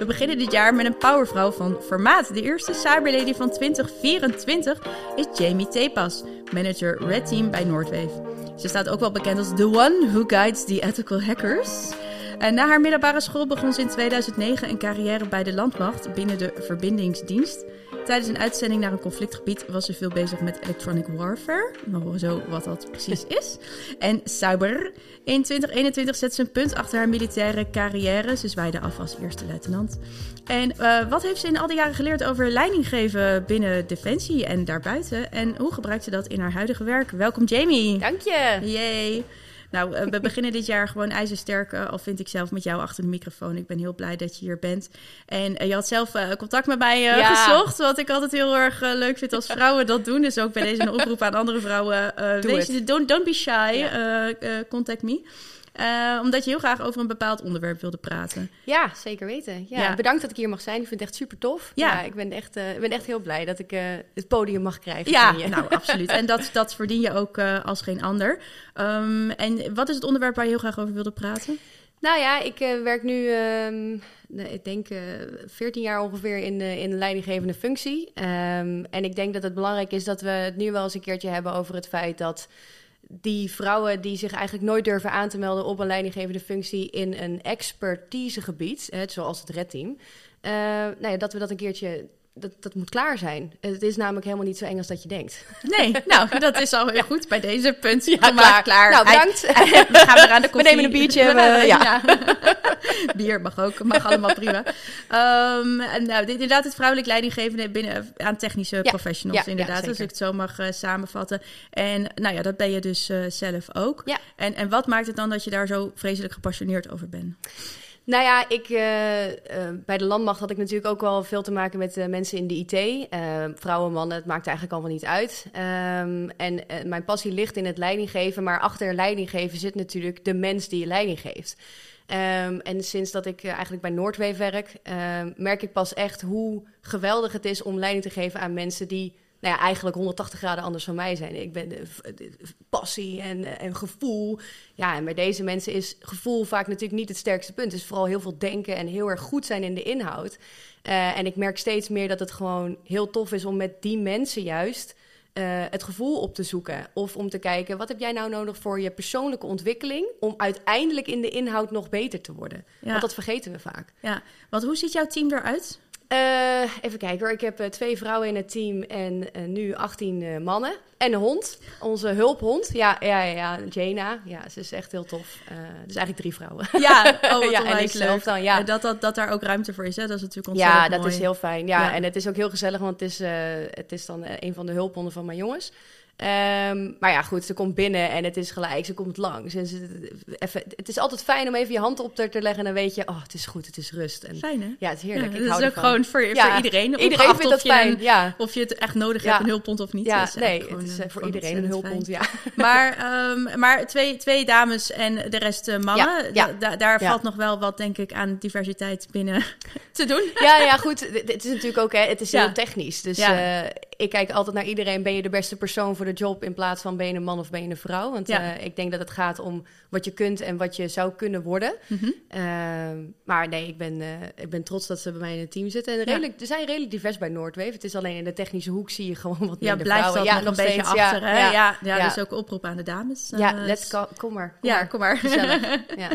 We beginnen dit jaar met een powervrouw van formaat. De eerste cyberlady van 2024 is Jamie Tepas, manager Red Team bij Noordwave. Ze staat ook wel bekend als the one who guides the ethical hackers. En na haar middelbare school begon ze in 2009 een carrière bij de landmacht binnen de verbindingsdienst. Tijdens een uitzending naar een conflictgebied was ze veel bezig met electronic warfare. We horen zo wat dat precies is. En cyber. In 2021 zette ze een punt achter haar militaire carrière. Ze zwaaide af als eerste luitenant. En uh, wat heeft ze in al die jaren geleerd over leiding geven binnen Defensie en daarbuiten? En hoe gebruikt ze dat in haar huidige werk? Welkom Jamie. Dank je. Yay. Nou, uh, we beginnen dit jaar gewoon ijzersterk, uh, al vind ik zelf met jou achter de microfoon. Ik ben heel blij dat je hier bent. En uh, je had zelf contact met mij ja. gezocht, wat ik altijd heel erg leuk vind als vrouwen dat doen. Dus ook bij deze een oproep aan andere vrouwen. wees, don't, don't be shy, ja. contact me. Uh, omdat je heel graag over een bepaald onderwerp wilde praten. Ja, zeker weten. Ja, ja. Bedankt dat ik hier mag zijn. Ik vind het echt super tof. Ja. ja ik ben echt, uh, ben echt heel blij dat ik uh, het podium mag krijgen. Ja, nou absoluut. En dat, dat verdien je ook als geen ander. Um, en wat is het onderwerp waar je heel graag over wilde praten? Nou ja, ik werk nu, um, ik denk, 14 jaar ongeveer in de, in de leidinggevende functie. Um, en ik denk dat het belangrijk is dat we het nu wel eens een keertje hebben over het feit dat die vrouwen die zich eigenlijk nooit durven aan te melden op een leidinggevende functie in een expertisegebied, zoals het redteam, uh, nou ja, dat we dat een keertje dat, dat moet klaar zijn. Het is namelijk helemaal niet zo eng als dat je denkt. Nee, nou, dat is al heel goed bij deze punt. Ja, klaar. klaar. Nou, bedankt. we gaan weer aan de koffie. We nemen een biertje. We, ja. ja. Bier mag ook, mag allemaal prima. Um, nou, inderdaad, het vrouwelijk leidinggevende binnen aan technische ja. professionals, ja, inderdaad. als ik het zo mag uh, samenvatten. En nou ja, dat ben je dus uh, zelf ook. Ja. En, en wat maakt het dan dat je daar zo vreselijk gepassioneerd over bent? Nou ja, ik, uh, uh, bij de landmacht had ik natuurlijk ook wel veel te maken met uh, mensen in de IT. vrouwen, mannen, het maakt eigenlijk allemaal niet uit. Um, en mijn passie ligt in het leidinggeven, maar achter leidinggeven zit natuurlijk de mens die je leiding geeft. Um, en sinds dat ik eigenlijk bij Noordwave werk, merk ik pas echt hoe geweldig het is om leiding te geven aan mensen die nou ja, eigenlijk 180 graden anders van mij zijn. Ik ben de, de passie en, en gevoel. Ja, en bij deze mensen is gevoel vaak natuurlijk niet het sterkste punt. Het is vooral heel veel denken en heel erg goed zijn in de inhoud. Uh, en ik merk steeds meer dat het gewoon heel tof is om met die mensen juist uh, het gevoel op te zoeken. Of om te kijken, wat heb jij nou nodig voor je persoonlijke ontwikkeling... om uiteindelijk in de inhoud nog beter te worden? Ja. Want dat vergeten we vaak. Ja, want hoe ziet jouw team eruit? Uh, even kijken hoor. Ik heb uh, twee vrouwen in het team en uh, nu 18 mannen. En een hond. Onze hulphond. Ja, ja, ja, Jana. Ja, ze is echt heel tof. dus eigenlijk drie vrouwen. Ja, oh, ja en ik zelf dan. Ja. Dat, dat, dat daar ook ruimte voor is, hè? dat is natuurlijk ontzettend Ja, dat is heel fijn. Ja, ja, en het is ook heel gezellig, want het is, het is dan een van de hulphonden van mijn jongens. Um, maar ja, goed, ze komt binnen en het is gelijk, ze komt langs. En ze, even, het is altijd fijn om even je hand op te leggen en dan weet je, oh, het is goed, het is rust. En, fijn, hè? Ja, het is heerlijk. Ja, ik dat is ook gewoon voor, ja, voor iedereen. Iedereen vindt dat fijn, een, ja. Of je het echt nodig hebt, een hulppond of niet. Ja, nee, het is uh, voor iedereen een hulppond, ja. Maar, um, maar twee, twee dames en de rest uh, mannen, da daar valt nog wel wat, denk ik, aan diversiteit binnen te doen. Ja, ja, goed. Het is natuurlijk ook, hè, het is heel technisch. Dus uh, ik kijk altijd naar iedereen, ben je de beste persoon voor de job in plaats van ben je een man of ben je een vrouw. Want ja. uh, ik denk dat het gaat om wat je kunt en wat je zou kunnen worden. Mm -hmm. uh, maar nee, ik ben, uh, ik ben trots dat ze bij mij in het team zitten. En redelijk, ja. er zijn redelijk divers bij Noordwave. Het is alleen in de technische hoek zie je gewoon wat ja, minder blijft vrouwen. Ja, nog een beetje achter. Hè? Ja, ja, ja, dus ook oproep aan de dames. Ja, let's go. Kom maar. Kom ja, maar. kom maar. Gezellig. ja.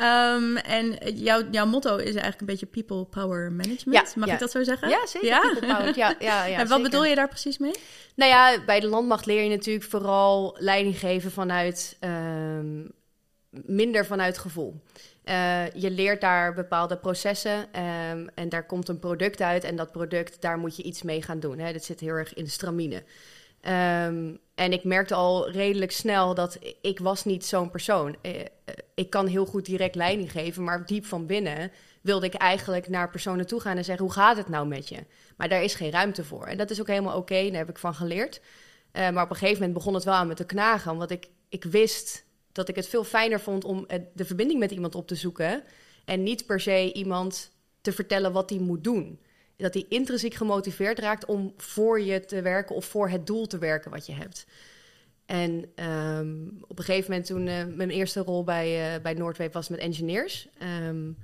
Um, en jouw, jouw motto is eigenlijk een beetje people power management. Mag ik dat zo zeggen? Ja, zeker. Ja? Power, ja, ja, ja, en wat zeker. bedoel je daar precies mee? Nou ja, bij de landmacht leer je natuurlijk vooral leiding geven vanuit um, minder vanuit gevoel. Uh, je leert daar bepaalde processen um, en daar komt een product uit en dat product, daar moet je iets mee gaan doen. Hè. Dat zit heel erg in de stramine. Um, en ik merkte al redelijk snel dat ik was niet zo'n persoon. Uh, ik kan heel goed direct leiding geven, maar diep van binnen wilde ik eigenlijk naar personen toe gaan en zeggen: hoe gaat het nou met je? Maar daar is geen ruimte voor. En dat is ook helemaal oké, daar heb ik van geleerd. Uh, maar op een gegeven moment begon het wel aan me te knagen, want ik, ik wist dat ik het veel fijner vond om de verbinding met iemand op te zoeken en niet per se iemand te vertellen wat hij moet doen. Dat hij intrinsiek gemotiveerd raakt om voor je te werken of voor het doel te werken wat je hebt. En um, op een gegeven moment toen uh, mijn eerste rol bij, uh, bij Noordwave was met engineers. Um,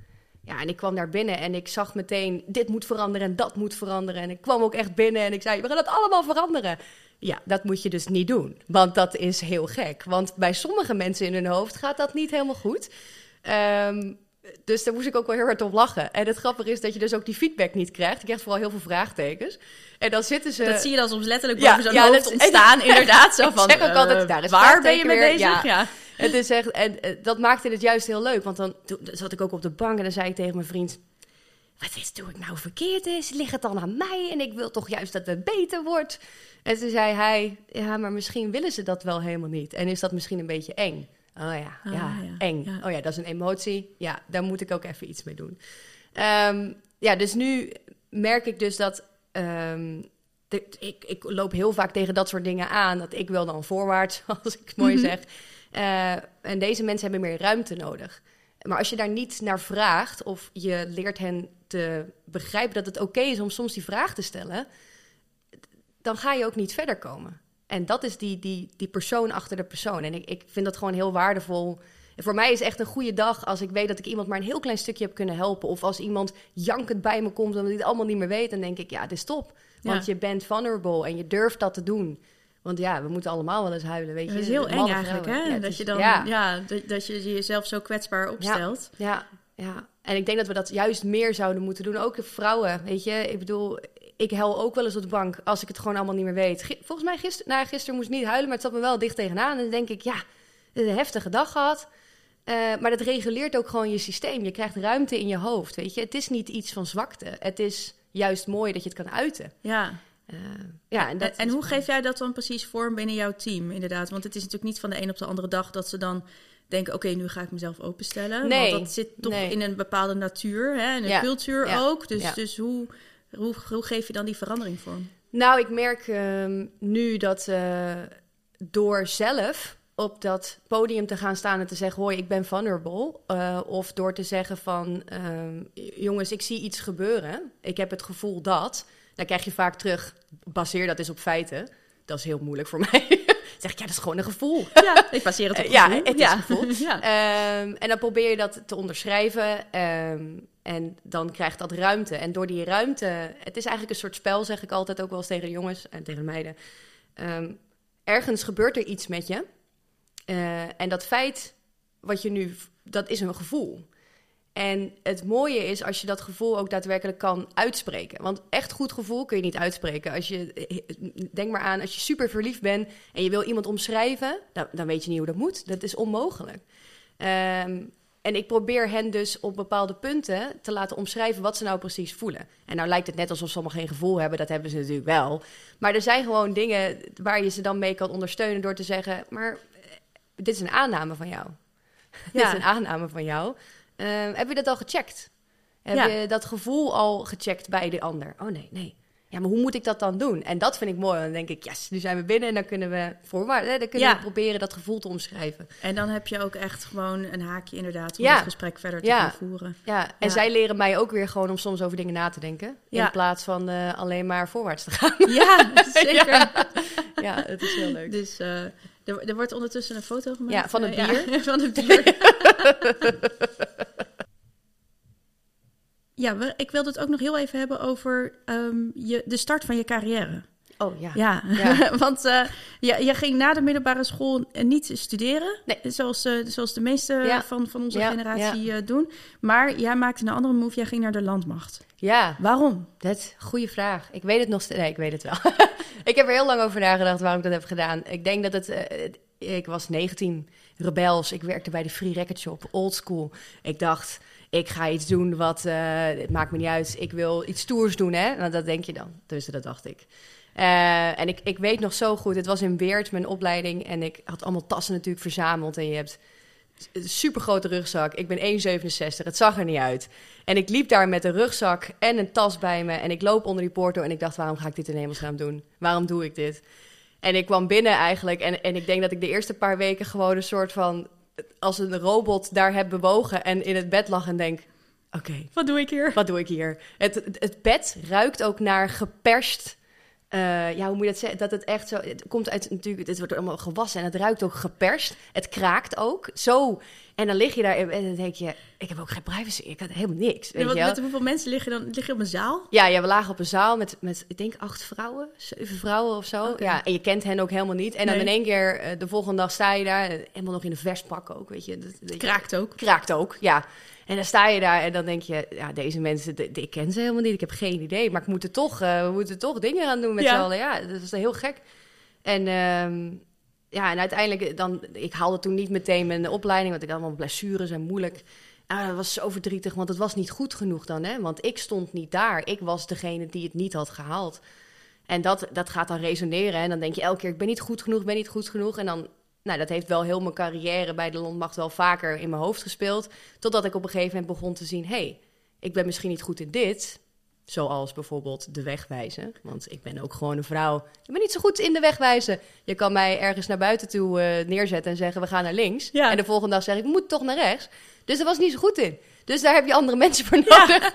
Ja, en ik kwam daar binnen en ik zag meteen, dit moet veranderen en dat moet veranderen. En ik kwam ook echt binnen en ik zei, we gaan het allemaal veranderen. Ja, dat moet je dus niet doen, want dat is heel gek. Want bij sommige mensen in hun hoofd gaat dat niet helemaal goed. Ehm, dus daar moest ik ook wel heel hard op lachen. En het grappige is dat je dus ook die feedback niet krijgt. Je krijgt vooral heel veel vraagtekens. En dan zitten ze... Dat zie je dan soms letterlijk boven zo'n hoofd dat, ontstaan, inderdaad. Zo van, ik zeg ook altijd, daar is waar ben je mee bezig? Ja. ja. Het is echt, en uh, dat maakte het juist heel leuk. Want dan, toen zat ik ook op de bank en dan zei ik tegen mijn vriend... Wat is, doe ik nou verkeerd is? Ligt het dan aan mij? En ik wil toch juist dat het beter wordt? En toen zei hij, ja, maar misschien willen ze dat wel helemaal niet. En is dat misschien een beetje eng? Oh ja, ah, ja, eng. Oh ja, dat is een emotie. Ja, daar moet ik ook even iets mee doen. Um, ja, dus nu merk ik dus dat... Um, de, ik, ik loop heel vaak tegen dat soort dingen aan. Dat ik wil dan voorwaarts, als ik het mooi mm -hmm. zeg. Uh, en deze mensen hebben meer ruimte nodig. Maar als je daar niet naar vraagt of je leert hen te begrijpen dat het oké okay is om soms die vraag te stellen, dan ga je ook niet verder komen. En dat is die, die, die persoon achter de persoon. En ik, ik vind dat gewoon heel waardevol. En voor mij is echt een goede dag als ik weet dat ik iemand maar een heel klein stukje heb kunnen helpen. Of als iemand jankend bij me komt omdat hij het allemaal niet meer weet. Dan denk ik, ja, dit is top. Want ja. je bent vulnerable en je durft dat te doen. Want ja, we moeten allemaal wel eens huilen, weet je. Dat is heel eng eigenlijk, hè? Ja, dat is, je dan, ja. ja dat, dat, je jezelf zo kwetsbaar opstelt. Ja, ja. En ik denk dat we dat juist meer zouden moeten doen. Ook vrouwen, weet je. Ik bedoel, ik hel ook wel eens op de bank als ik het gewoon allemaal niet meer weet. Volgens mij gisteren, nou, gisteren moest ik niet huilen, maar het zat me wel dicht tegenaan. En dan denk ik, ja, een heftige dag gehad. Uh, maar dat reguleert ook gewoon je systeem. Je krijgt ruimte in je hoofd, weet je. Het is niet iets van zwakte. Het is juist mooi dat je het kan uiten. Ja. Uh, ja, en, en, en hoe geef jij dat dan precies vorm binnen jouw team, inderdaad? Want het is natuurlijk niet van de een op de andere dag dat ze dan denken... oké, okay, nu ga ik mezelf openstellen. Nee, Want dat zit toch nee. in een bepaalde natuur, hè? en een ja. cultuur ja. ook. Dus, ja. dus hoe, hoe, hoe geef je dan die verandering vorm? Nou, ik merk um, nu dat uh, door zelf op dat podium te gaan staan en te zeggen: Hoi, ik ben vulnerable. Uh, of door te zeggen: van um, jongens, ik zie iets gebeuren. Ik heb het gevoel dat. Dan krijg je vaak terug: baseer dat eens op feiten. Dat is heel moeilijk voor mij. zeg ik, ja, dat is gewoon een gevoel. Ja, ik baseer het op ja, gevoel. het is een gevoel. ja. um, en dan probeer je dat te onderschrijven. Um, en dan krijgt dat ruimte. En door die ruimte... Het is eigenlijk een soort spel, zeg ik altijd ook wel eens tegen de jongens en tegen de meiden. Um, ergens gebeurt er iets met je. Uh, en dat feit wat je nu... Dat is een gevoel. En het mooie is als je dat gevoel ook daadwerkelijk kan uitspreken. Want echt goed gevoel kun je niet uitspreken. Als je, denk maar aan, als je super verliefd bent en je wil iemand omschrijven, dan, dan weet je niet hoe dat moet. Dat is onmogelijk. Um, en ik probeer hen dus op bepaalde punten te laten omschrijven wat ze nou precies voelen. En nou lijkt het net alsof sommigen geen gevoel hebben, dat hebben ze natuurlijk wel. Maar er zijn gewoon dingen waar je ze dan mee kan ondersteunen door te zeggen: Maar dit is een aanname van jou. Ja. dit is een aanname van jou. Uh, heb je dat al gecheckt? Heb ja. je dat gevoel al gecheckt bij de ander? Oh nee, nee. Ja, maar hoe moet ik dat dan doen? En dat vind ik mooi. Dan denk ik, yes, nu zijn we binnen en dan kunnen we voorwaarts. Dan kunnen ja. we proberen dat gevoel te omschrijven. En dan heb je ook echt gewoon een haakje inderdaad om ja. het gesprek verder te ja. voeren. Ja, en zij leren mij ook weer gewoon om soms over dingen na te denken. In plaats van uh, alleen maar voorwaarts te gaan. Ja, zeker. ja. het is heel leuk. Dus uh, er, er, wordt ondertussen een foto gemaakt. Ja, van het bier. van het bier. Ja, ik wilde het ook nog heel even hebben over um, je, de start van je carrière. Oh ja. Ja, ja. want uh, je, je, ging na de middelbare school niet studeren, nee. zoals, uh, zoals de meeste ja. van, van onze ja. generatie uh, doen. Maar jij maakte een andere move, jij ging naar de landmacht. Ja. Waarom? Dat is een goede vraag. Ik weet het nog steeds. Nee, ik weet het wel. ik heb er heel lang over nagedacht waarom ik dat heb gedaan. Ik denk dat het. ik was 19, rebels. Ik werkte bij de Free Record Shop, old school. Ik dacht ik ga iets doen wat, het maakt me niet uit, ik wil iets stoers doen, hè? Nou, dat denk je dan. Dus dat dacht ik. Uh, en ik, ik weet nog zo goed, het was in Weert, mijn opleiding, en ik had allemaal tassen natuurlijk verzameld. En je hebt een super grote rugzak. Ik ben 1,67, het zag er niet uit. En ik liep daar met een rugzak en een tas bij me. En ik loop onder die porto en ik dacht, waarom ga ik dit in hemelsnaam doen? Waarom doe ik dit? En ik kwam binnen eigenlijk en, en ik denk dat ik de eerste paar weken gewoon een soort van als een robot daar heb bewogen en in het bed lag en denk: oké, okay, wat doe ik hier? Wat doe ik hier? Het, het bed ruikt ook naar geperst. Uh, ja, hoe moet je dat zeggen? Dat het echt zo. Het komt uit natuurlijk. Het wordt allemaal gewassen en het ruikt ook geperst. Het kraakt ook. Zo. En dan lig je daar en dan denk je, ik heb ook geen privacy, ik had helemaal niks. Weet Wat, je met hoeveel mensen liggen dan? Lig je op een zaal? Ja, ja, we lagen op een zaal met, met ik denk acht vrouwen, zeven vrouwen of zo. Ja, en je kent hen ook helemaal niet. En dan Nee. in één keer, eh, de volgende dag sta je daar, eh, helemaal nog in een vestpak ook, weet je. Dat, je. Kraakt ook. Kraakt ook, ja. En dan sta je daar en dan denk je, ja, deze mensen, de- de- ik ken ze helemaal niet, ik heb geen idee. Maar ik moet er toch, eh, we moeten toch dingen gaan doen met Ja. z'n allen. Ja, dat is heel gek. En ehm, ja, en uiteindelijk, dan, ik haalde toen niet meteen mijn opleiding, want ik had allemaal blessures en moeilijk. Ah, dat was zo verdrietig, want het was niet goed genoeg dan, hè? Want ik stond niet daar. Ik was degene die het niet had gehaald. En dat, dat gaat dan resoneren. En dan denk je elke keer, ik ben niet goed genoeg, ben niet goed genoeg. En dan, nou, dat heeft wel heel mijn carrière bij de Landmacht wel vaker in mijn hoofd gespeeld. Totdat ik op een gegeven moment begon te zien, hé, hey, ik ben misschien niet goed in dit. Zoals bijvoorbeeld de wegwijzen. Want ik ben ook gewoon een vrouw. Ik ben niet zo goed in de wegwijzen. Je kan mij ergens naar buiten toe eh, neerzetten en zeggen, we gaan naar links. Ja. En de volgende dag zeg ik, we moeten toch naar rechts. Dus daar was niet zo goed in. Dus daar heb je andere mensen voor nodig.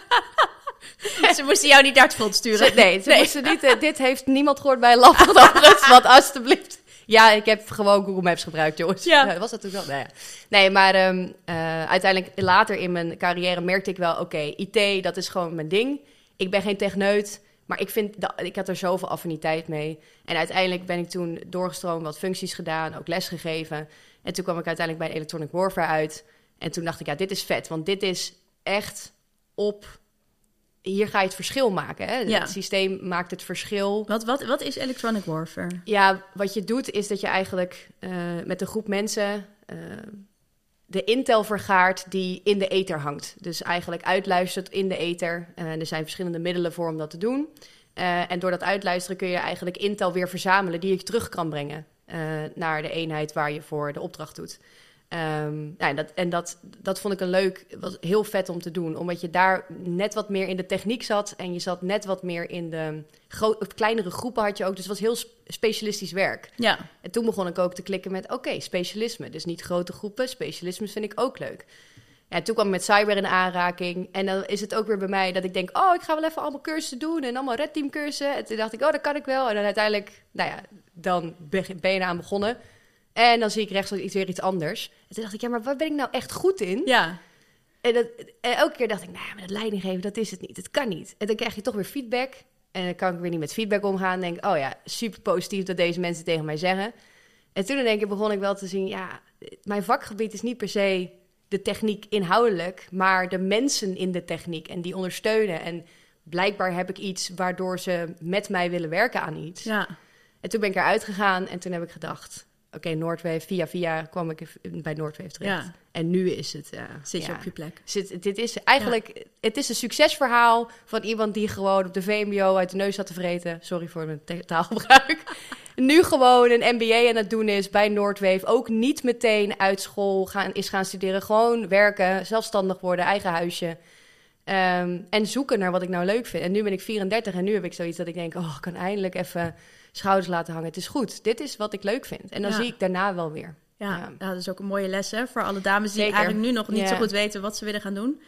Ze moesten jou niet naar het front sturen. Ze- nee, ze moesten niet. eh, dit heeft niemand gehoord bij een Landmacht overigens. Want alstublieft. Ja, ik heb gewoon Google Maps gebruikt, jongens. Ja. was dat natuurlijk wel. Nou ja. Nee, maar ehm, eh, uiteindelijk later in mijn carrière merkte ik wel... oké, IT, dat is gewoon mijn ding. Ik ben geen techneut, maar ik, vind dat, ik had er zoveel affiniteit mee. En uiteindelijk ben ik toen doorgestroomd, wat functies gedaan, ook les gegeven. En toen kwam ik uiteindelijk bij Electronic Warfare uit. En toen dacht ik, ja, dit is vet. Want dit is echt op... Hier ga je het verschil maken. Hè? Ja. Het systeem maakt het verschil. Wat, wat, wat is electronic warfare? Ja, wat je doet is dat je eigenlijk eh, met een groep mensen eh, de intel vergaart die in de ether hangt. Dus eigenlijk uitluistert in de ether. Eh, er zijn verschillende middelen voor om dat te doen. En door dat uitluisteren kun je eigenlijk intel weer verzamelen die je terug kan brengen naar de eenheid waar je voor de opdracht doet. Ja, en dat, en dat, dat vond ik een leuk, was heel vet om te doen. Omdat je daar net wat meer in de techniek zat. En je zat net wat meer in de kleinere groepen had je ook. Dus het was heel sp- specialistisch werk. Ja, En toen begon ik ook te klikken met, oké, specialisme. Dus niet grote groepen, specialisme vind ik ook leuk. Ja, toen kwam ik met cyber in aanraking. En dan is het ook weer bij mij dat ik denk, oh, ik ga wel even allemaal cursussen doen. En allemaal red team cursussen. En toen dacht ik, oh, dat kan ik wel. En dan uiteindelijk, nou ja, dan be- ben je eraan begonnen. En dan zie ik rechts iets, weer iets anders. En toen dacht ik, ja, maar waar ben ik nou echt goed in? ja. En, dat, en elke keer dacht ik, nou ja, maar dat leiding geven, dat is het niet. Het kan niet. En dan krijg je toch weer feedback. En dan kan ik weer niet met feedback omgaan. denk oh ja, super positief dat deze mensen tegen mij zeggen. En toen in één keer begon ik wel te zien, ja, mijn vakgebied is niet per se de techniek inhoudelijk, maar de mensen in de techniek en die ondersteunen. En blijkbaar heb ik iets waardoor ze met mij willen werken aan iets. ja. En toen ben ik eruit gegaan en toen heb ik gedacht, oké, Noordwave, via via kwam ik bij Noordwave terecht. Ja. En nu is het... eh, Zit je ja. op je plek. Zit, dit is eigenlijk, het is een succesverhaal van iemand die gewoon op de VMBO uit de neus had te vreten. Sorry voor mijn taalgebruik. nu gewoon een MBA aan het doen is bij Noordwave. Ook niet meteen uit school gaan, is gaan studeren. Gewoon werken, zelfstandig worden, eigen huisje. Ehm, en zoeken naar wat ik nou leuk vind. En nu ben ik 34 en nu heb ik zoiets dat ik denk... oh, ik kan eindelijk even schouders laten hangen. Het is goed, dit is wat ik leuk vind. En dan Ja. zie ik daarna wel weer. Ja, Ja. dat is ook een mooie les hè, voor alle dames die Zeker. eigenlijk nu nog niet zo goed weten wat ze willen gaan doen.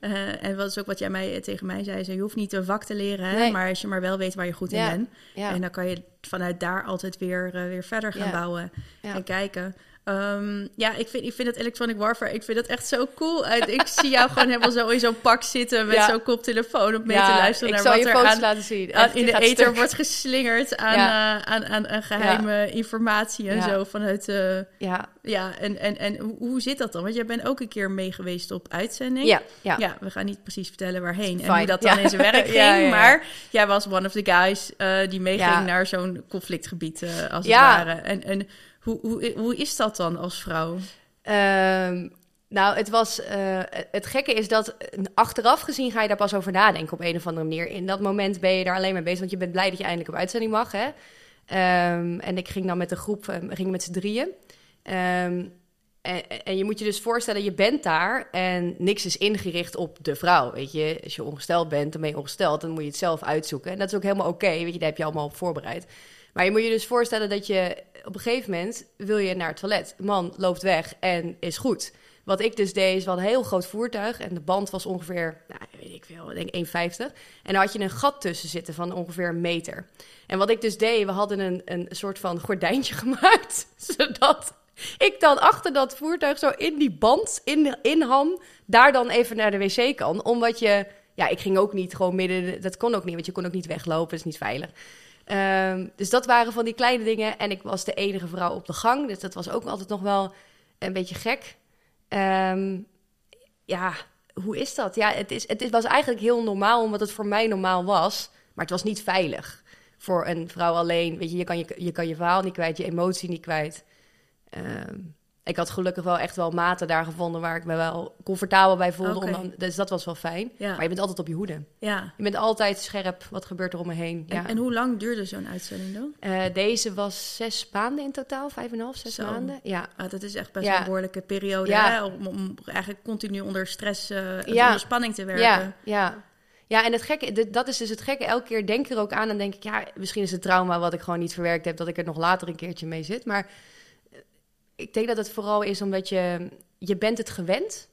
Eh, en wat is ook wat jij mij, tegen mij zei, zo, je hoeft niet een vak te leren, Nee. maar als je maar wel weet waar je goed in Ja. bent. Ja. En dan kan je vanuit daar altijd weer, eh, weer verder gaan Ja. bouwen en kijken. Ehm, ja, ik vind, ik vind het Electronic Warfare, ik vind het echt zo cool. Ik zie jou gewoon helemaal zo in zo'n pak zitten met Ja. zo'n koptelefoon op mee Ja, te luisteren ik naar zal wat je er foto's aan, laten zien. aan- in de ether stuk. wordt geslingerd aan, Ja. eh, aan, aan, aan geheime informatie en zo vanuit... eh, Ja, ja, en, en, en hoe, hoe zit dat dan? Want jij bent ook een keer mee geweest op uitzending. ja, ja. We gaan niet precies vertellen waarheen en hoe dat dan in zijn werk ging. Maar jij was one of the guys eh, die meeging naar zo'n conflictgebied, als het ware. En, en hoe, hoe, hoe is dat dan als vrouw? Ehm, nou, het was. eh, het gekke is dat eh, achteraf gezien ga je daar pas over nadenken op een of andere manier. In dat moment ben je daar alleen mee bezig, want je bent blij dat je eindelijk op uitzending mag. Hè? Ehm, en ik ging dan met een groep, eh, we gingen met z'n drieën. Ehm, en, en je moet je dus voorstellen, je bent daar en niks is ingericht op de vrouw. Weet je, als je ongesteld bent, dan ben je ongesteld, dan moet je het zelf uitzoeken. En dat is ook helemaal oké, weet je, daar heb je allemaal op voorbereid. Maar je moet je dus voorstellen dat je op een gegeven moment wil je naar het toilet. Man loopt weg en is goed. Wat ik dus deed, is wel een heel groot voertuig. En de band was ongeveer, nou, weet ik veel, denk 1,50. En dan had je een gat tussen zitten van ongeveer een meter. En wat ik dus deed, we hadden een, een soort van gordijntje gemaakt. Zodat ik dan achter dat voertuig zo in die band, in, in ham, daar dan even naar de wc kan. Omdat je, ja, ik ging ook niet gewoon midden, dat kon ook niet, want je kon ook niet weglopen, dat is niet veilig. Ehm, dus dat waren van die kleine dingen. En ik was de enige vrouw op de gang, dus dat was ook altijd nog wel een beetje gek. Ehm, ja, hoe is dat? Ja, het, is, het was eigenlijk heel normaal, omdat het voor mij normaal was. Maar het was niet veilig voor een vrouw alleen. Weet je, je kan je, je, kan je verhaal niet kwijt, je emotie niet kwijt. Ehm, ik had gelukkig wel echt wel maten daar gevonden waar ik me wel comfortabel bij voelde. Om dus dat was wel fijn. Maar je bent altijd op je hoede. Ja. Je bent altijd scherp. Wat gebeurt er om me heen? En, ja. en hoe lang duurde zo'n uitzending dan? Uh, deze was zes maanden in totaal. Vijf en half, zes maanden. Ja. Ah, dat is echt best een behoorlijke periode. Hè? Om, om, eigenlijk continu onder stress, uh, onder spanning te werken. Ja, ja. Ja, en het gekke, dat is dus het gekke. Elke keer denk ik er ook aan en denk ik, ja, misschien is het trauma wat ik gewoon niet verwerkt heb, dat ik er nog later een keertje mee zit. Maar ik denk dat het vooral is omdat je, je bent het gewend.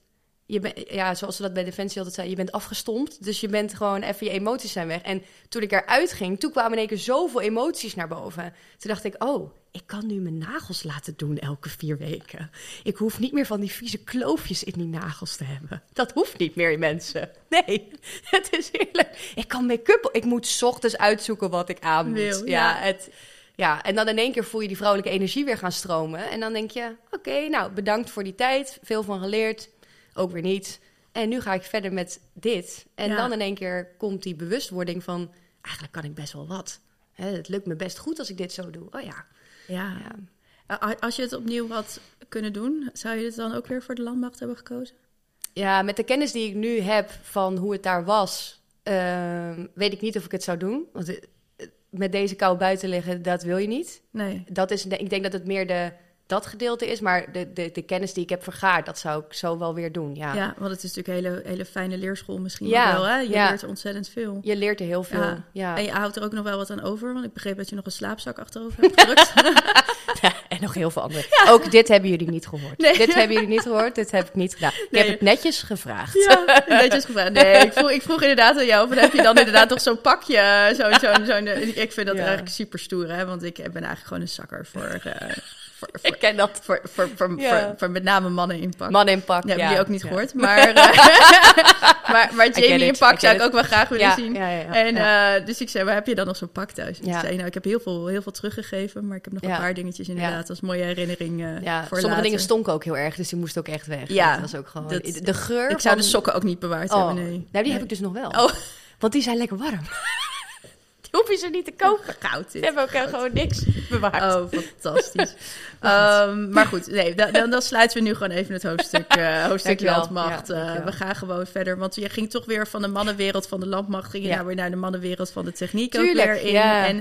Je bent, ja, zoals ze dat bij Defensie altijd zei, je bent afgestompt. Dus je bent gewoon even, je emoties zijn weg. En toen ik eruit ging, toen kwamen in één keer zoveel emoties naar boven. Toen dacht ik, oh, ik kan nu mijn nagels laten doen elke vier weken. Ik hoef niet meer van die vieze kloofjes in die nagels te hebben. Dat hoeft niet meer, mensen. Nee, het is heerlijk. Ik kan make-up, ik moet ochtends uitzoeken wat ik aan moet. ja, ja, het... Ja, en dan in één keer voel je die vrouwelijke energie weer gaan stromen. En dan denk je, oké, nou, bedankt voor die tijd. Veel van geleerd. Ook weer niet. En nu ga ik verder met dit. En dan in één keer komt die bewustwording van... eigenlijk kan ik best wel wat. het lukt me best goed als ik dit zo doe. Oh ja. Ja. ja. Als je het opnieuw had kunnen doen... zou je het dan ook weer voor de landmacht hebben gekozen? Ja, met de kennis die ik nu heb van hoe het daar was... Uh, weet ik niet of ik het zou doen. Want met deze kou buiten liggen, dat wil je niet. Nee. Dat is, ik denk dat het meer de, dat gedeelte is, maar de, de, de kennis die ik heb vergaard, dat zou ik zo wel weer doen. Ja, ja want het is natuurlijk een hele, hele fijne leerschool misschien ja, wel. Hè? Je ja. leert ontzettend veel. Je leert er heel veel. Ja. En je houdt er ook nog wel wat aan over, want ik begreep dat je nog een slaapzak achterover hebt gedrukt. en nog heel veel andere. Ook dit hebben jullie niet gehoord. Nee. Dit hebben jullie niet gehoord, dit heb ik niet gedaan. Ik heb het netjes gevraagd. Ja, netjes gevraagd. Nee, ik vroeg, ik vroeg inderdaad aan jou, of heb je dan inderdaad toch zo'n pakje? Zo'n, zo'n, zo'n, ik vind dat eigenlijk super stoer, hè? want ik ben eigenlijk gewoon een zakker voor... Uh, voor, voor, ik ken dat. Voor, voor, voor, ja. voor, met name mannen in pak. Mannen in pak, ja. Heb je ook niet gehoord. Maar, uh, maar, maar Jamie in pak zou ik ook wel graag willen zien. En uh, dus ik zei, waar heb je dan nog zo'n pak thuis? En zei, nou, ik heb heel veel, heel veel teruggegeven, maar ik heb nog een paar dingetjes inderdaad als mooie herinnering uh, ja. voor Sommige later. dingen stonken ook heel erg, dus die moesten ook echt weg. Ja. Dat was ook gewoon... Dat, de geur Ik zou de sokken ook niet bewaard oh. hebben, nee. Nou, die heb ik dus nog wel. Oh. Want die zijn lekker warm hoef je ze niet te kopen. Goud. Ze hebben ook gewoon niks bewaard. Oh, fantastisch. um, maar goed, nee, dan, dan, sluiten we nu gewoon even het hoofdstuk, uh, hoofdstuk landmacht. Ja, uh, we gaan gewoon verder, want je ging toch weer van de mannenwereld van de landmacht, ging je ja. nou weer naar de mannenwereld van de techniek Tuurlijk, ook weer in. Ja. En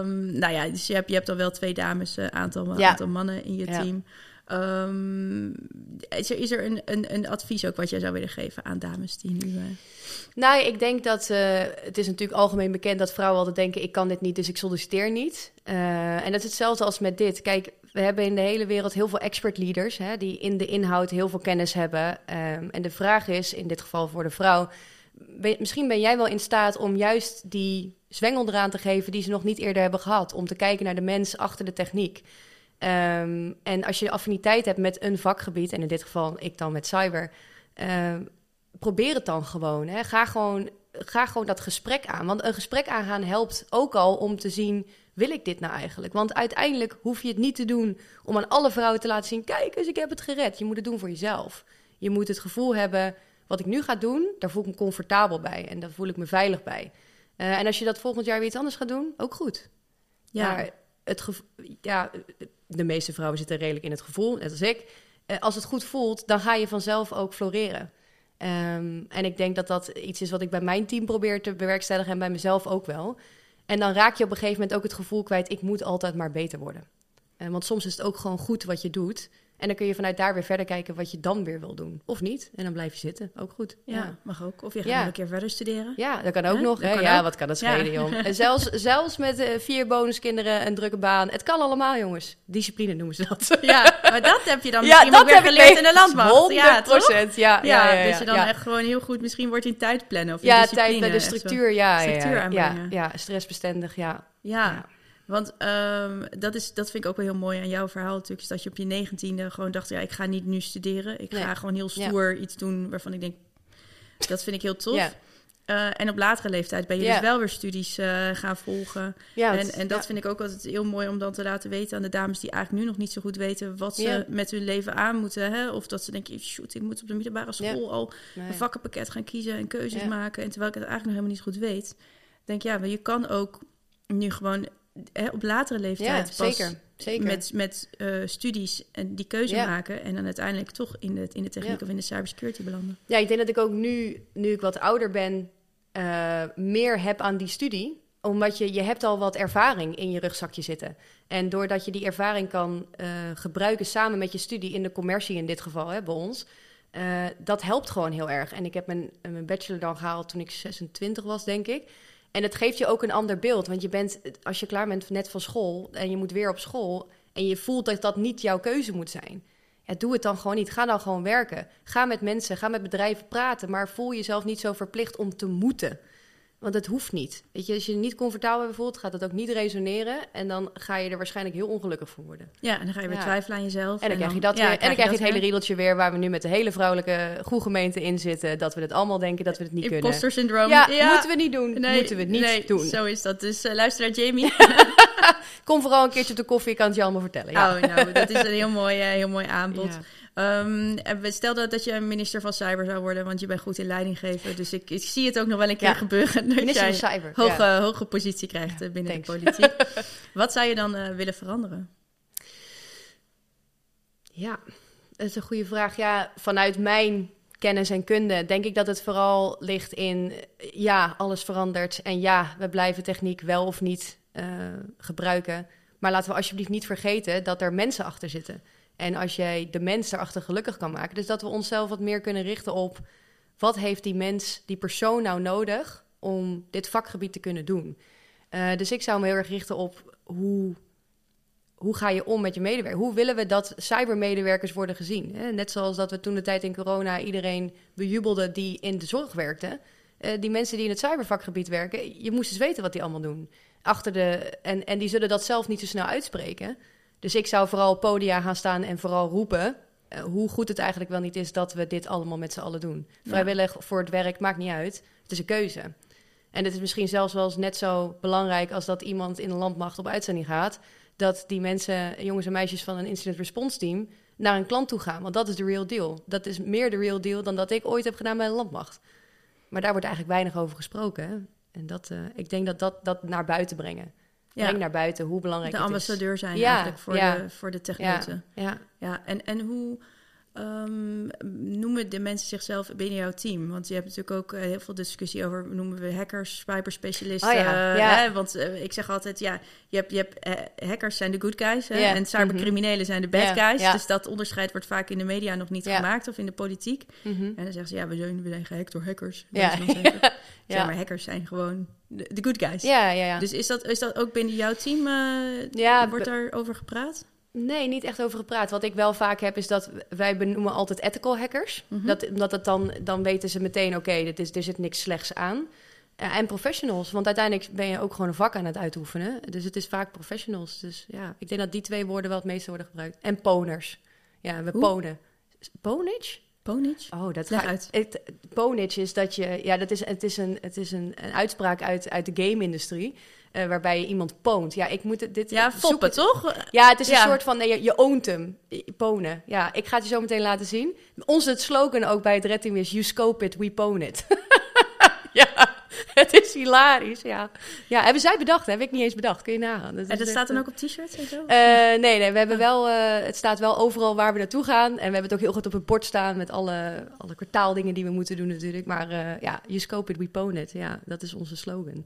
um, nou ja, dus je hebt, je hebt dan wel twee dames, uh, aantal, aantal mannen in je team. Um, is er, is er een, een, een, advies ook wat jij zou willen geven aan dames die nu... Uh... Nou, ik denk dat uh, het is natuurlijk algemeen bekend dat vrouwen altijd denken: ik kan dit niet, dus ik solliciteer niet. Uh, en dat is hetzelfde als met dit. Kijk, we hebben in de hele wereld heel veel expert leaders hè, die in de inhoud heel veel kennis hebben. Um, en de vraag is, in dit geval voor de vrouw, misschien ben jij wel in staat om juist die zwengel eraan te geven die ze nog niet eerder hebben gehad, om te kijken naar de mens achter de techniek. Um, en als je affiniteit hebt met een vakgebied, en in dit geval ik dan met cyber, um, probeer het dan gewoon. Hè. Ga, gewoon ga gewoon dat gesprek aan. Want een gesprek aangaan helpt ook al om te zien, wil ik dit nou eigenlijk? Want uiteindelijk hoef je het niet te doen om aan alle vrouwen te laten zien, kijk eens, ik heb het gered. Je moet het doen voor jezelf. Je moet het gevoel hebben, wat ik nu ga doen, daar voel ik me comfortabel bij. En daar voel ik me veilig bij. Uh, en als je dat volgend jaar weer iets anders gaat doen, ook goed. Ja. Maar het ja, de meeste vrouwen zitten redelijk in het gevoel, net als ik. Uh, als het goed voelt, dan ga je vanzelf ook floreren. Um, en ik denk dat dat iets is wat ik bij mijn team probeer te bewerkstelligen en bij mezelf ook wel. En dan raak je op een gegeven moment ook het gevoel kwijt: ik moet altijd maar beter worden. Uh, want soms is het ook gewoon goed wat je doet. En dan kun je vanuit daar weer verder kijken wat je dan weer wil doen. Of niet. En dan blijf je zitten. Ook goed. Ja, ja. mag ook. Of je gaat ja. nog een keer verder studeren. Ja, dat kan ook nog. Hè? ja, wat kan dat schelen, joh. En zelfs, zelfs met uh, vier bonuskinderen, een drukke baan. Het kan allemaal, jongens. Discipline noemen ze dat. Ja, maar dat heb je dan misschien ook weer geleerd in de. 100 ja, procent. Ja, ja, ja, dus je dan echt gewoon heel goed... Misschien wordt in tijd plannen of Ja, tijd bij de structuur. Ja, structuur ja, ja, ja, stressbestendig, ja. ja. Want um, dat, is, dat vind ik ook wel heel mooi aan jouw verhaal natuurlijk. Is dat je op je negentiende gewoon dacht, ja, ik ga niet nu studeren. Ik ga gewoon heel stoer iets doen waarvan ik denk, dat vind ik heel tof. Ja. Uh, en op latere leeftijd ben je dus wel weer studies uh, gaan volgen. Ja, en, en dat vind ik ook altijd heel mooi om dan te laten weten aan de dames die eigenlijk nu nog niet zo goed weten wat ze met hun leven aan moeten. Hè? Of dat ze denken, shoot, ik moet op de middelbare school al een vakkenpakket gaan kiezen en keuzes maken. En terwijl ik het eigenlijk nog helemaal niet goed weet. Denk ja, maar je kan ook nu gewoon hè, op latere leeftijd pas zeker, zeker. met, met uh, studies en die keuze maken en dan uiteindelijk toch in de, in de techniek of in de cybersecurity belanden. Ja, ik denk dat ik ook nu, nu ik wat ouder ben, uh, meer heb aan die studie omdat je, je hebt al wat ervaring in je rugzakje zitten. En doordat je die ervaring kan uh, gebruiken samen met je studie in de commercie in dit geval, hè, bij ons, uh, dat helpt gewoon heel erg. En ik heb mijn, mijn bachelor dan gehaald toen ik 26 was, denk ik. En het geeft je ook een ander beeld. Want je bent, als je klaar bent net van school en je moet weer op school. en je voelt dat dat niet jouw keuze moet zijn. Ja, doe het dan gewoon niet. Ga dan gewoon werken. Ga met mensen, ga met bedrijven praten. Maar voel jezelf niet zo verplicht om te moeten. Want het hoeft niet. Weet je, als je je niet comfortabel voelt, gaat dat ook niet resoneren. En dan ga je er waarschijnlijk heel ongelukkig voor worden. Ja, en dan ga je weer twijfelen aan jezelf. En dan, krijg je dat weer. En dan krijg je het hele riedeltje weer waar we nu met de hele vrouwelijke goede gemeente in zitten. Dat we het allemaal denken dat we het niet Imposter kunnen. Imposter syndroom. Ja, ja, moeten we niet doen. Nee, moeten we niet nee, doen. Zo is dat. Dus uh, luister naar Jamie. Kom vooral een keertje op de koffie, ik kan het je allemaal vertellen. Ja. Oh, nou, dat is een heel mooi, uh, heel mooi aanbod. Um, stel dat, dat je minister van Cyber zou worden, want je bent goed in leiding geven. Dus ik, ik zie het ook nog wel een keer gebeuren. Dat minister jij van Cyber. Hoge, hoge positie krijgt ja, binnen thanks. de politiek. Wat zou je dan uh, willen veranderen? Ja, dat is een goede vraag. Ja, vanuit mijn kennis en kunde denk ik dat het vooral ligt in... ja, alles verandert en ja, we blijven techniek wel of niet uh, gebruiken. Maar laten we alsjeblieft niet vergeten dat er mensen achter zitten... En als jij de mens erachter gelukkig kan maken, dus dat we onszelf wat meer kunnen richten op wat heeft die mens, die persoon nou nodig om dit vakgebied te kunnen doen. Uh, dus ik zou me heel erg richten op hoe, hoe ga je om met je medewerkers? Hoe willen we dat cybermedewerkers worden gezien? Net zoals dat we toen de tijd in corona iedereen bejubelden die in de zorg werkte. Uh, die mensen die in het cybervakgebied werken, je moest eens weten wat die allemaal doen. Achter de, en, en die zullen dat zelf niet zo snel uitspreken. Dus ik zou vooral op podia gaan staan en vooral roepen uh, hoe goed het eigenlijk wel niet is dat we dit allemaal met z'n allen doen. Vrijwillig voor het werk maakt niet uit. Het is een keuze. En het is misschien zelfs wel eens net zo belangrijk als dat iemand in een landmacht op uitzending gaat. Dat die mensen, jongens en meisjes van een incident response team, naar een klant toe gaan. Want dat is de real deal. Dat is meer de real deal dan dat ik ooit heb gedaan bij een landmacht. Maar daar wordt eigenlijk weinig over gesproken. En dat, uh, ik denk dat dat, dat naar buiten brengen. Breng naar buiten hoe belangrijk de het is. De ambassadeur zijn eigenlijk voor, de, voor de techneuten. Ja, ja. en, en hoe um, noemen de mensen zichzelf binnen jouw team? Want je hebt natuurlijk ook uh, heel veel discussie over, noemen we hackers, cyberspecialisten. Oh, ja. ja. Hè? Want uh, ik zeg altijd, ja, je hebt, je hebt uh, hackers zijn de good guys hè? en cybercriminelen zijn de bad guys. Dus dat onderscheid wordt vaak in de media nog niet gemaakt of in de politiek. Mm -hmm. En dan zeggen ze, ja, we zijn, we zijn gehackt door hackers. Ja. Zeg maar, hackers zijn gewoon de, good guys. Ja, ja, ja. Dus is dat, is dat ook binnen jouw team, ja, wordt daar over gepraat? Nee, niet echt over gepraat. Wat ik wel vaak heb, is dat wij benoemen altijd ethical hackers. Mm -hmm. dat, omdat het dan, dan weten ze meteen, oké, okay, er zit niks slechts aan. Uh, en professionals, want uiteindelijk ben je ook gewoon een vak aan het uitoefenen. Dus het is vaak professionals. Dus ja, ik denk dat die twee woorden wel het meeste worden gebruikt. En poners. Ja, we ponen. Ponage? Ponage? Oh, dat gaat uit. Het, ponage is dat je, ja, dat is, het is, een, het is een, een uitspraak uit, uit de game-industrie. Uh, waarbij je iemand poont. Ja, ik moet het, dit... Ja, foppen, toch? Ja, het is een soort van... Nee, je, je oont hem. Ponen. Ja, ik ga het je zo meteen laten zien. Onze slogan ook bij het Red Team is... You scope it, we pwn it. het is hilarisch, ja. Ja, hebben zij bedacht, heb ik niet eens bedacht. Kun je nagaan. Dat en dat staat dan ook op t-shirts en zo? Uh, nee, nee, we hebben wel... Uh, het staat wel overal waar we naartoe gaan. En we hebben het ook heel goed op het bord staan... met alle, alle kwartaaldingen die we moeten doen natuurlijk. Maar ja, you scope it, we pwn it. Ja, dat is onze slogan.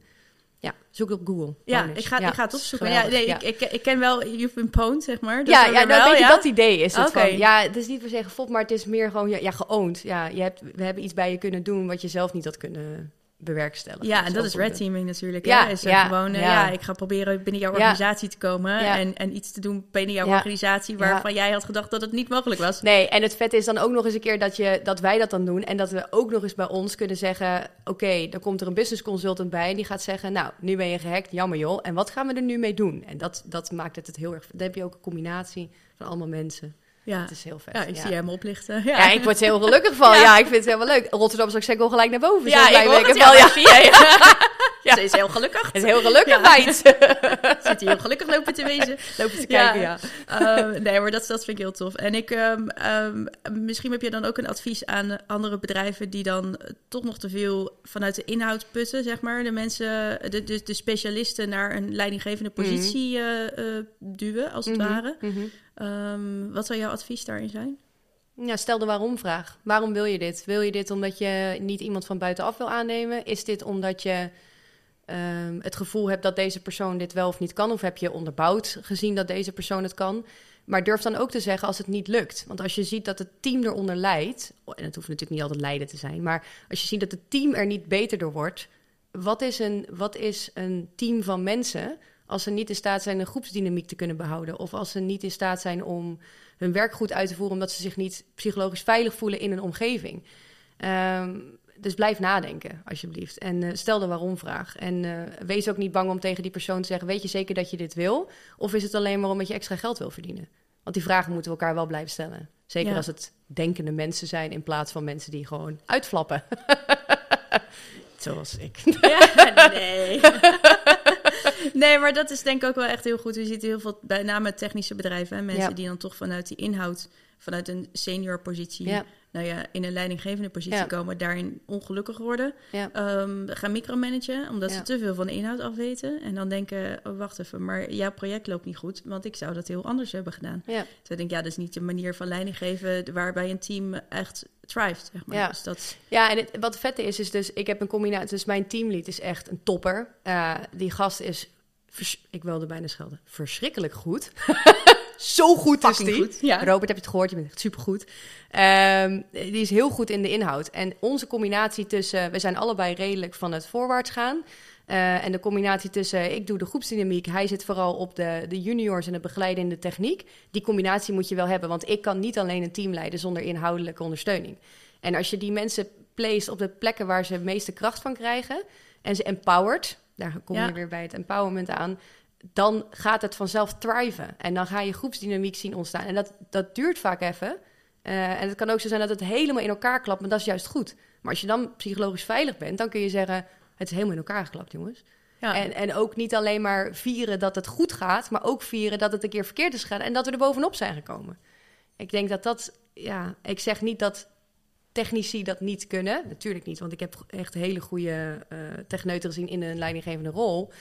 Ja, zoek op Google. Ja, ik ga, ik ga het opzoeken. Ja, nee, Ik, ik, ik, ken wel You've Been Pwned, zeg maar. Dat ja, ja nou, wel, je, dat idee is het okay. van. Ja, het is niet per se gefot, maar het is meer gewoon ja, ja geoond. Ja, je hebt, we hebben iets bij je kunnen doen wat je zelf niet had kunnen bewerkstelligen. Ja, en dat is red teaming natuurlijk. Ja, is er ja, gewoon, eh, ja. ja. ik ga proberen binnen jouw organisatie te komen en, en iets te doen binnen jouw organisatie waarvan jij had gedacht dat het niet mogelijk was. Nee, en het vette is dan ook nog eens een keer dat, je, dat wij dat dan doen. En dat we ook nog eens bij ons kunnen zeggen... oké, dan komt er een business consultant bij... en die gaat zeggen, nou, nu ben je gehackt, jammer joh. En wat gaan we er nu mee doen? En dat, dat maakt het, het heel erg... Dan heb je ook een combinatie van allemaal mensen. Ja, Het is heel vet. ja ik zie hem oplichten. Ja, Ja, ik word er heel gelukkig van. Ja. Ik vind het helemaal leuk. Rotterdam zal ik zeggen, gelijk naar boven. Ja, ik hoor ben het, wel, ja, ja. Ja. Ze is heel gelukkig. Het is heel gelukkig, Ja. meid. Zit hij heel gelukkig lopen te wezen. Lopen te kijken, ja. Ehm, nee, maar dat, dat vind ik heel tof. En ik, ehm, ehm, misschien heb je dan ook een advies aan andere bedrijven die dan eh, toch nog te veel vanuit de inhoud putten, zeg maar. De mensen, de, de, de specialisten naar een leidinggevende positie eh, eh, duwen, als het Mhm, ware. mhm. Wat zou jouw advies daarin zijn? Ja, stel de waarom-vraag. Waarom wil je dit? Wil je dit omdat je niet iemand van buitenaf wil aannemen? Is dit omdat je ehm, het gevoel hebt dat deze persoon dit wel of niet kan? Of heb je onderbouwd gezien dat deze persoon het kan? Maar durf dan ook te zeggen als het niet lukt. Want als je ziet dat het team eronder lijdt... en het hoeft natuurlijk niet altijd lijden te zijn... maar als je ziet dat het team er niet beter door wordt... wat is een, wat is een team van mensen... als ze niet in staat zijn een groepsdynamiek te kunnen behouden... of als ze niet in staat zijn om hun werk goed uit te voeren... omdat ze zich niet psychologisch veilig voelen in een omgeving. Ehm, dus blijf nadenken, alsjeblieft. En eh, stel de waarom-vraag. En eh, wees ook niet bang om tegen die persoon te zeggen... weet je zeker dat je dit wil? Of is het alleen maar omdat je extra geld wil verdienen? Want die vragen moeten we elkaar wel blijven stellen. Zeker Ja. als het denkende mensen zijn... in plaats van mensen die gewoon uitflappen. Zoals ik. Ja, nee. nee, maar dat is denk ik ook wel echt heel goed. Je ziet heel veel, bij name technische bedrijven, hè, mensen Ja. die dan toch vanuit die inhoud, vanuit een senior positie, Ja. Nou ja, in een leidinggevende positie Ja. komen, daarin ongelukkig worden. Ja. Ehm, gaan micromanagen, omdat ze te veel van de inhoud afweten. En dan denken, oh, wacht even, maar jouw project loopt niet goed, want ik zou dat heel anders hebben gedaan. Ja. Dus ik denk, ja, dat is niet de manier van leiding geven waarbij een team echt thrived, zeg maar. Ja. Dus dat, Ja, en het, wat het vette is, is dus, ik heb een combinatie. Dus mijn teamlead is echt een topper. Eh, die gast is, ik wilde bijna schelden, verschrikkelijk goed. Zo goed is die. goed, ja. Robert, heb je het gehoord? Je bent echt supergoed. Ehm die is heel goed in de inhoud. En onze combinatie tussen, we zijn allebei redelijk van het voorwaarts gaan. Eh, en de combinatie tussen, ik doe de groepsdynamiek, hij zit vooral op de, de juniors en het begeleiden in de techniek. Die combinatie moet je wel hebben, want ik kan niet alleen een team leiden zonder inhoudelijke ondersteuning. En als je die mensen placed op de plekken waar ze het meeste kracht van krijgen en ze empowered, daar kom je Ja. weer bij het empowerment aan, dan gaat het vanzelf thriven. En dan ga je groepsdynamiek zien ontstaan. En dat, dat duurt vaak even. Eh, en het kan ook zo zijn dat het helemaal in elkaar klapt, maar dat is juist goed. Maar als je dan psychologisch veilig bent, dan kun je zeggen: het is helemaal in elkaar geklapt, jongens. ja. En, en ook niet alleen maar vieren dat het goed gaat, maar ook vieren dat het een keer verkeerd is gegaan en dat we er bovenop zijn gekomen. Ik denk dat dat, ja, ik zeg niet dat technici dat niet kunnen. Natuurlijk niet, want ik heb echt hele goede eh techneuten gezien in een leidinggevende rol.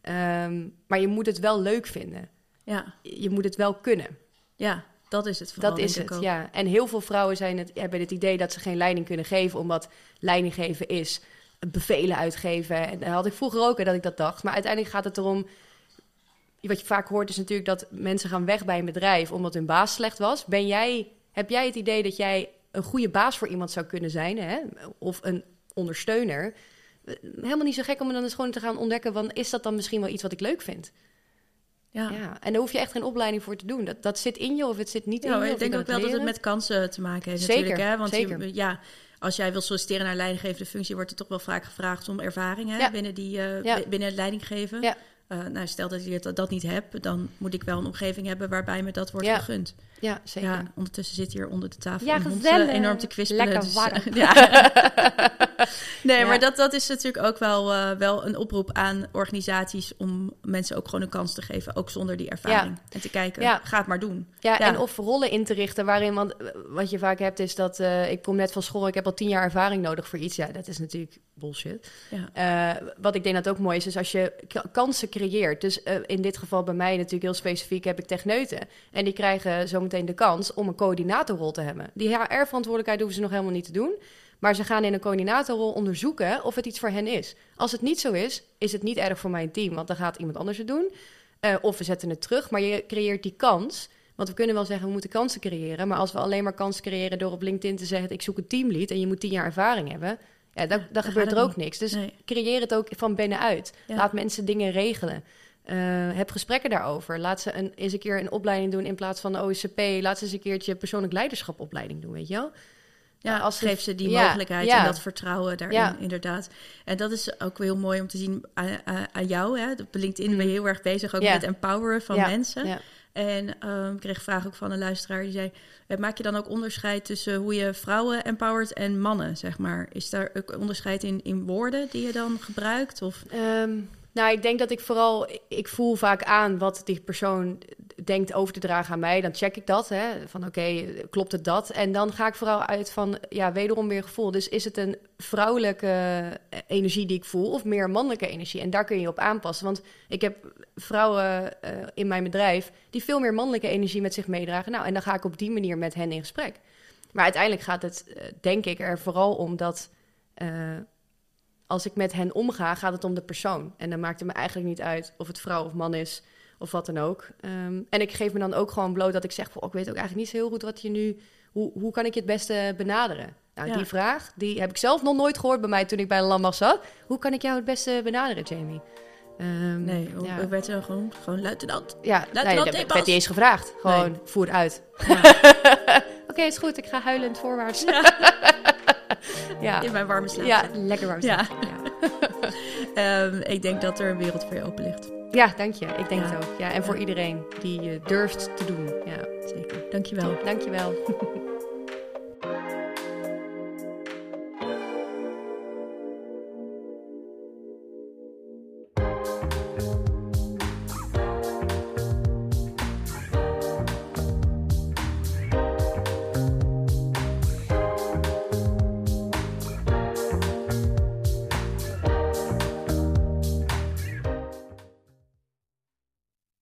Ehm, maar je moet het wel leuk vinden. ja, Je moet het wel kunnen. ja, dat is het vooral, Dat is het, ook. ja. En heel veel vrouwen zijn het, hebben het idee dat ze geen leiding kunnen geven, omdat leiding geven is bevelen uitgeven. En dat had ik vroeger ook, hè, dat ik dat dacht. Maar uiteindelijk gaat het erom... Wat je vaak hoort is natuurlijk dat mensen gaan weg bij een bedrijf omdat hun baas slecht was. Ben jij, heb jij het idee dat jij een goede baas voor iemand zou kunnen zijn? Hè? Of een ondersteuner? Helemaal niet zo gek om dan eens gewoon te gaan ontdekken... Van, is dat dan misschien wel iets wat ik leuk vind? Ja. Ja. En daar hoef je echt geen opleiding voor te doen. Dat, dat zit in je of het zit niet in je. ik denk ook wel dat het met kansen te maken heeft Zeker, natuurlijk. Hè? Want zeker. Je, ja, als jij wil solliciteren naar leidinggevende functie... wordt er toch wel vaak gevraagd om ervaring hè? Ja. binnen, die, eh, binnen het leidinggeven. Eh, nou, stel dat je dat, dat niet hebt, dan moet ik wel een omgeving hebben... waarbij me dat wordt gegund. Ja, zeker. Ondertussen zit hier onder de tafel Ja, een hond, eh, enorm te kwispelen. Lekker dus, warm. ja. nee, Ja. maar dat, dat is natuurlijk ook wel, eh, wel een oproep aan organisaties... om mensen ook gewoon een kans te geven, ook zonder die ervaring. En te kijken, Ja. ga het maar doen. Ja, en of rollen in te richten waarin, want eh, wat je vaak hebt is dat eh, ik kom net van school, ik heb al tien jaar ervaring nodig voor iets. Ja, dat is natuurlijk bullshit. Ja. Wat ik denk dat ook mooi is, is als je kansen creëert. Dus in dit geval bij mij natuurlijk heel specifiek heb ik techneuten. En die krijgen zometeen de kans om een coördinatorrol te hebben. Die HR-verantwoordelijkheid hoeven ze nog helemaal niet te doen. Maar ze gaan in een coördinatorrol onderzoeken of het iets voor hen is. Als het niet zo is, is het niet erg voor mijn team, want dan gaat iemand anders het doen. Eh, of we zetten het terug, maar je creëert die kans. Want we kunnen wel zeggen, we moeten kansen creëren. Maar als we alleen maar kansen creëren door op LinkedIn te zeggen... ik zoek een teamlead en je moet tien jaar ervaring hebben... Ja, dan, dan gebeurt er ook niks. Dus Nee. creëer het ook van binnenuit. Ja. Laat mensen dingen regelen. Eh, heb gesprekken daarover. Laat ze een, eens een keer een opleiding doen in plaats van de OSCP. Laat ze eens een keertje persoonlijk leiderschapopleiding doen, weet je wel? Ja, als als ze- geef ze die ja, mogelijkheid ja. en dat vertrouwen daarin, Ja. inderdaad. En dat is ook heel mooi om te zien aan, aan- jou. Hè? Op LinkedIn ben je heel erg bezig ook Mm. Met empoweren van mensen. En ehm, ik kreeg een vraag ook van een luisteraar die zei... eh, maak je dan ook onderscheid tussen hoe je vrouwen empowert en mannen, zeg maar? Is daar ook onderscheid in, in woorden die je dan gebruikt? Of, Ehm, nou, ik denk dat ik vooral... Ik voel vaak aan wat die persoon denkt over te dragen aan mij. Dan check ik dat, hè. Van oké, klopt het dat? En dan ga ik vooral uit van, ja, wederom weer gevoel. Dus is het een vrouwelijke eh, energie die ik voel... of meer mannelijke energie? En daar kun je op aanpassen. Want ik heb vrouwen eh, in mijn bedrijf... die veel meer mannelijke energie met zich meedragen. Nou, en dan ga ik op die manier met hen in gesprek. Maar uiteindelijk gaat het, eh, denk ik, er vooral om dat... als ik met hen omga, gaat het om de persoon. En dan maakt het me eigenlijk niet uit of het vrouw of man is of wat dan ook. Ehm, en ik geef me dan ook gewoon bloot dat ik zeg: van, oh, ik weet ook eigenlijk niet zo heel goed wat je nu. Hoe, hoe kan ik je het beste benaderen? Nou, Ja. die vraag die heb ik zelf nog nooit gehoord bij mij toen ik bij een landmacht zat. Hoe kan ik jou het beste benaderen, Jamie? Ehm, nee, hoe ja. ik werd er gewoon, gewoon luitenant. Ja, Laten nee, dat werd niet eens gevraagd. Gewoon voer het uit. Oké, is goed. Ik ga huilend voorwaarts. Ja, In mijn warme slaap. ja lekker warm. Ja. slapen. Ja. Ehm, ik denk dat er een wereld voor je open ligt. Ja, dank je. Ik denk Ja. het ook. Ja, en voor iedereen die durft te doen. Ja, Zeker. Dankjewel. dankjewel.